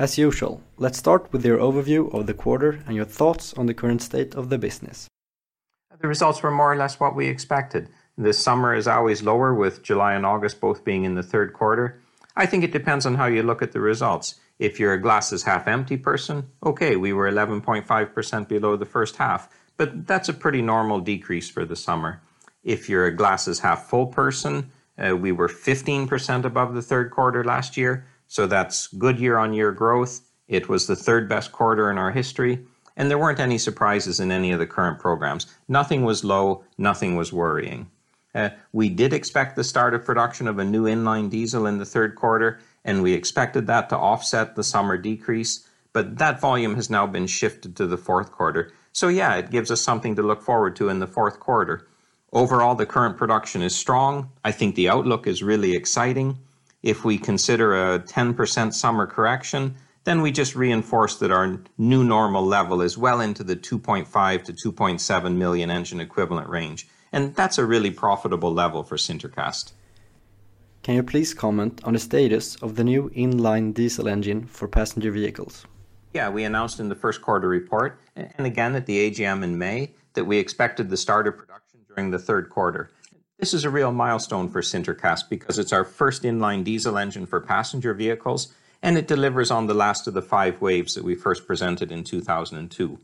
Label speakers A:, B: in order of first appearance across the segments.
A: As usual, let's start with your overview of the quarter and your thoughts on the current state of the business.
B: The results were more or less what we expected. The summer is always lower, with July and August both being in the third quarter. I think it depends on how you look at the results. If you're a glasses half empty person, okay, we were 11.5% below the first half, but that's a pretty normal decrease for the summer. If you're a glasses half full person, uh, we were 15% above the third quarter last year, so that's good year on year growth. It was the third best quarter in our history. And there weren't any surprises in any of the current programs. Nothing was low, nothing was worrying. Uh, we did expect the start of production of a new inline diesel in the third quarter, and we expected that to offset the summer decrease, but that volume has now been shifted to the fourth quarter. So, yeah, it gives us something to look forward to in the fourth quarter. Overall, the current production is strong. I think the outlook is really exciting. If we consider a 10% summer correction, then we just reinforce that our new normal level is well into the 2.5 to 2.7 million engine equivalent range. And that's a really profitable level for Sintercast.
A: Can you please comment on the status of the new inline diesel engine for passenger vehicles?
B: Yeah, we announced in the first quarter report and again at the AGM in May that we expected the start of production during the third quarter. This is a real milestone for Sintercast because it's our first inline diesel engine for passenger vehicles, and it delivers on the last of the five waves that we first presented in 2002.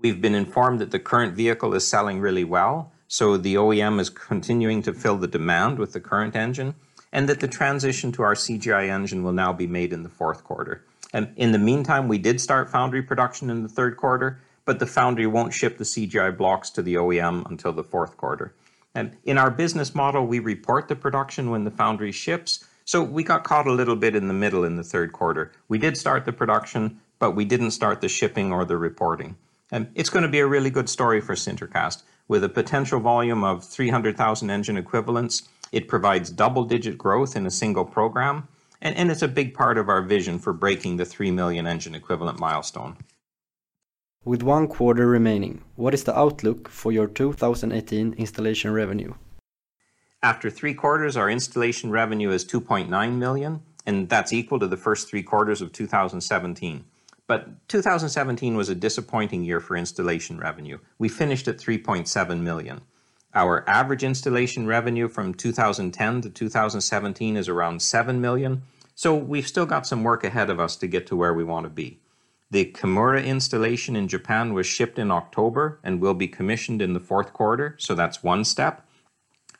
B: We've been informed that the current vehicle is selling really well, so the OEM is continuing to fill the demand with the current engine, and that the transition to our CGI engine will now be made in the fourth quarter. And in the meantime, we did start foundry production in the third quarter, but the foundry won't ship the CGI blocks to the OEM until the fourth quarter. And in our business model, we report the production when the foundry ships. So we got caught a little bit in the middle in the third quarter. We did start the production, but we didn't start the shipping or the reporting. And it's going to be a really good story for Sintercast. With a potential volume of 300,000 engine equivalents, it provides double digit growth in a single program. And, and it's a big part of our vision for breaking the 3 million engine equivalent milestone.
A: With one quarter remaining, what is the outlook for your 2018 installation revenue?
B: After three quarters, our installation revenue is 2.9 million, and that's equal to the first three quarters of 2017. But 2017 was a disappointing year for installation revenue. We finished at 3.7 million. Our average installation revenue from 2010 to 2017 is around 7 million, so we've still got some work ahead of us to get to where we want to be. The Kimura installation in Japan was shipped in October and will be commissioned in the fourth quarter, so that's one step.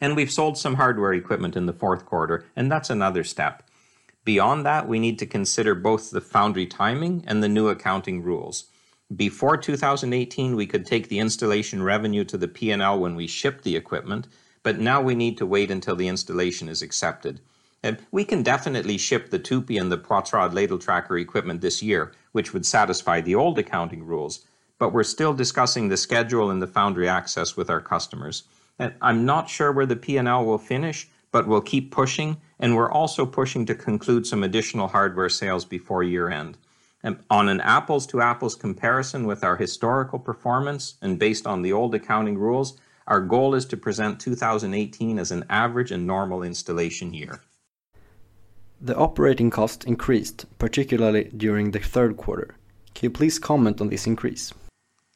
B: And we've sold some hardware equipment in the fourth quarter, and that's another step. Beyond that, we need to consider both the foundry timing and the new accounting rules. Before 2018, we could take the installation revenue to the P&L when we ship the equipment, but now we need to wait until the installation is accepted. And we can definitely ship the Tupy and the Poitrad ladle tracker equipment this year, which would satisfy the old accounting rules, but we're still discussing the schedule and the foundry access with our customers. And I'm not sure where the P&L will finish, but we'll keep pushing, and we're also pushing to conclude some additional hardware sales before year end. And on an apples to apples comparison with our historical performance and based on the old accounting rules, our goal is to present 2018 as an average and normal installation year.
A: The operating cost increased, particularly during the third quarter. Can you please comment on this increase?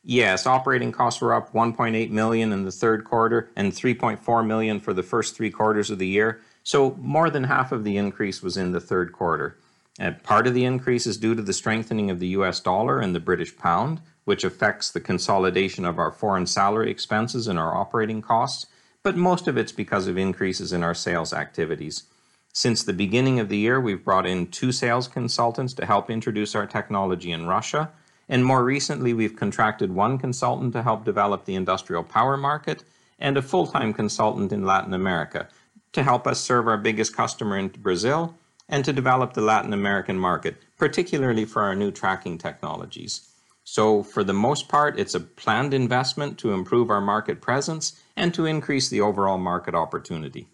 B: Yes, operating costs were up 1.8 million in the third quarter and 3.4 million for the first three quarters of the year. So more than half of the increase was in the third quarter. And part of the increase is due to the strengthening of the US dollar and the British pound, which affects the consolidation of our foreign salary expenses and our operating costs, but most of it's because of increases in our sales activities. Since the beginning of the year, we've brought in two sales consultants to help introduce our technology in Russia. And more recently, we've contracted one consultant to help develop the industrial power market and a full time consultant in Latin America to help us serve our biggest customer in Brazil and to develop the Latin American market, particularly for our new tracking technologies. So, for the most part, it's a planned investment to improve our market presence and to increase the overall market opportunity.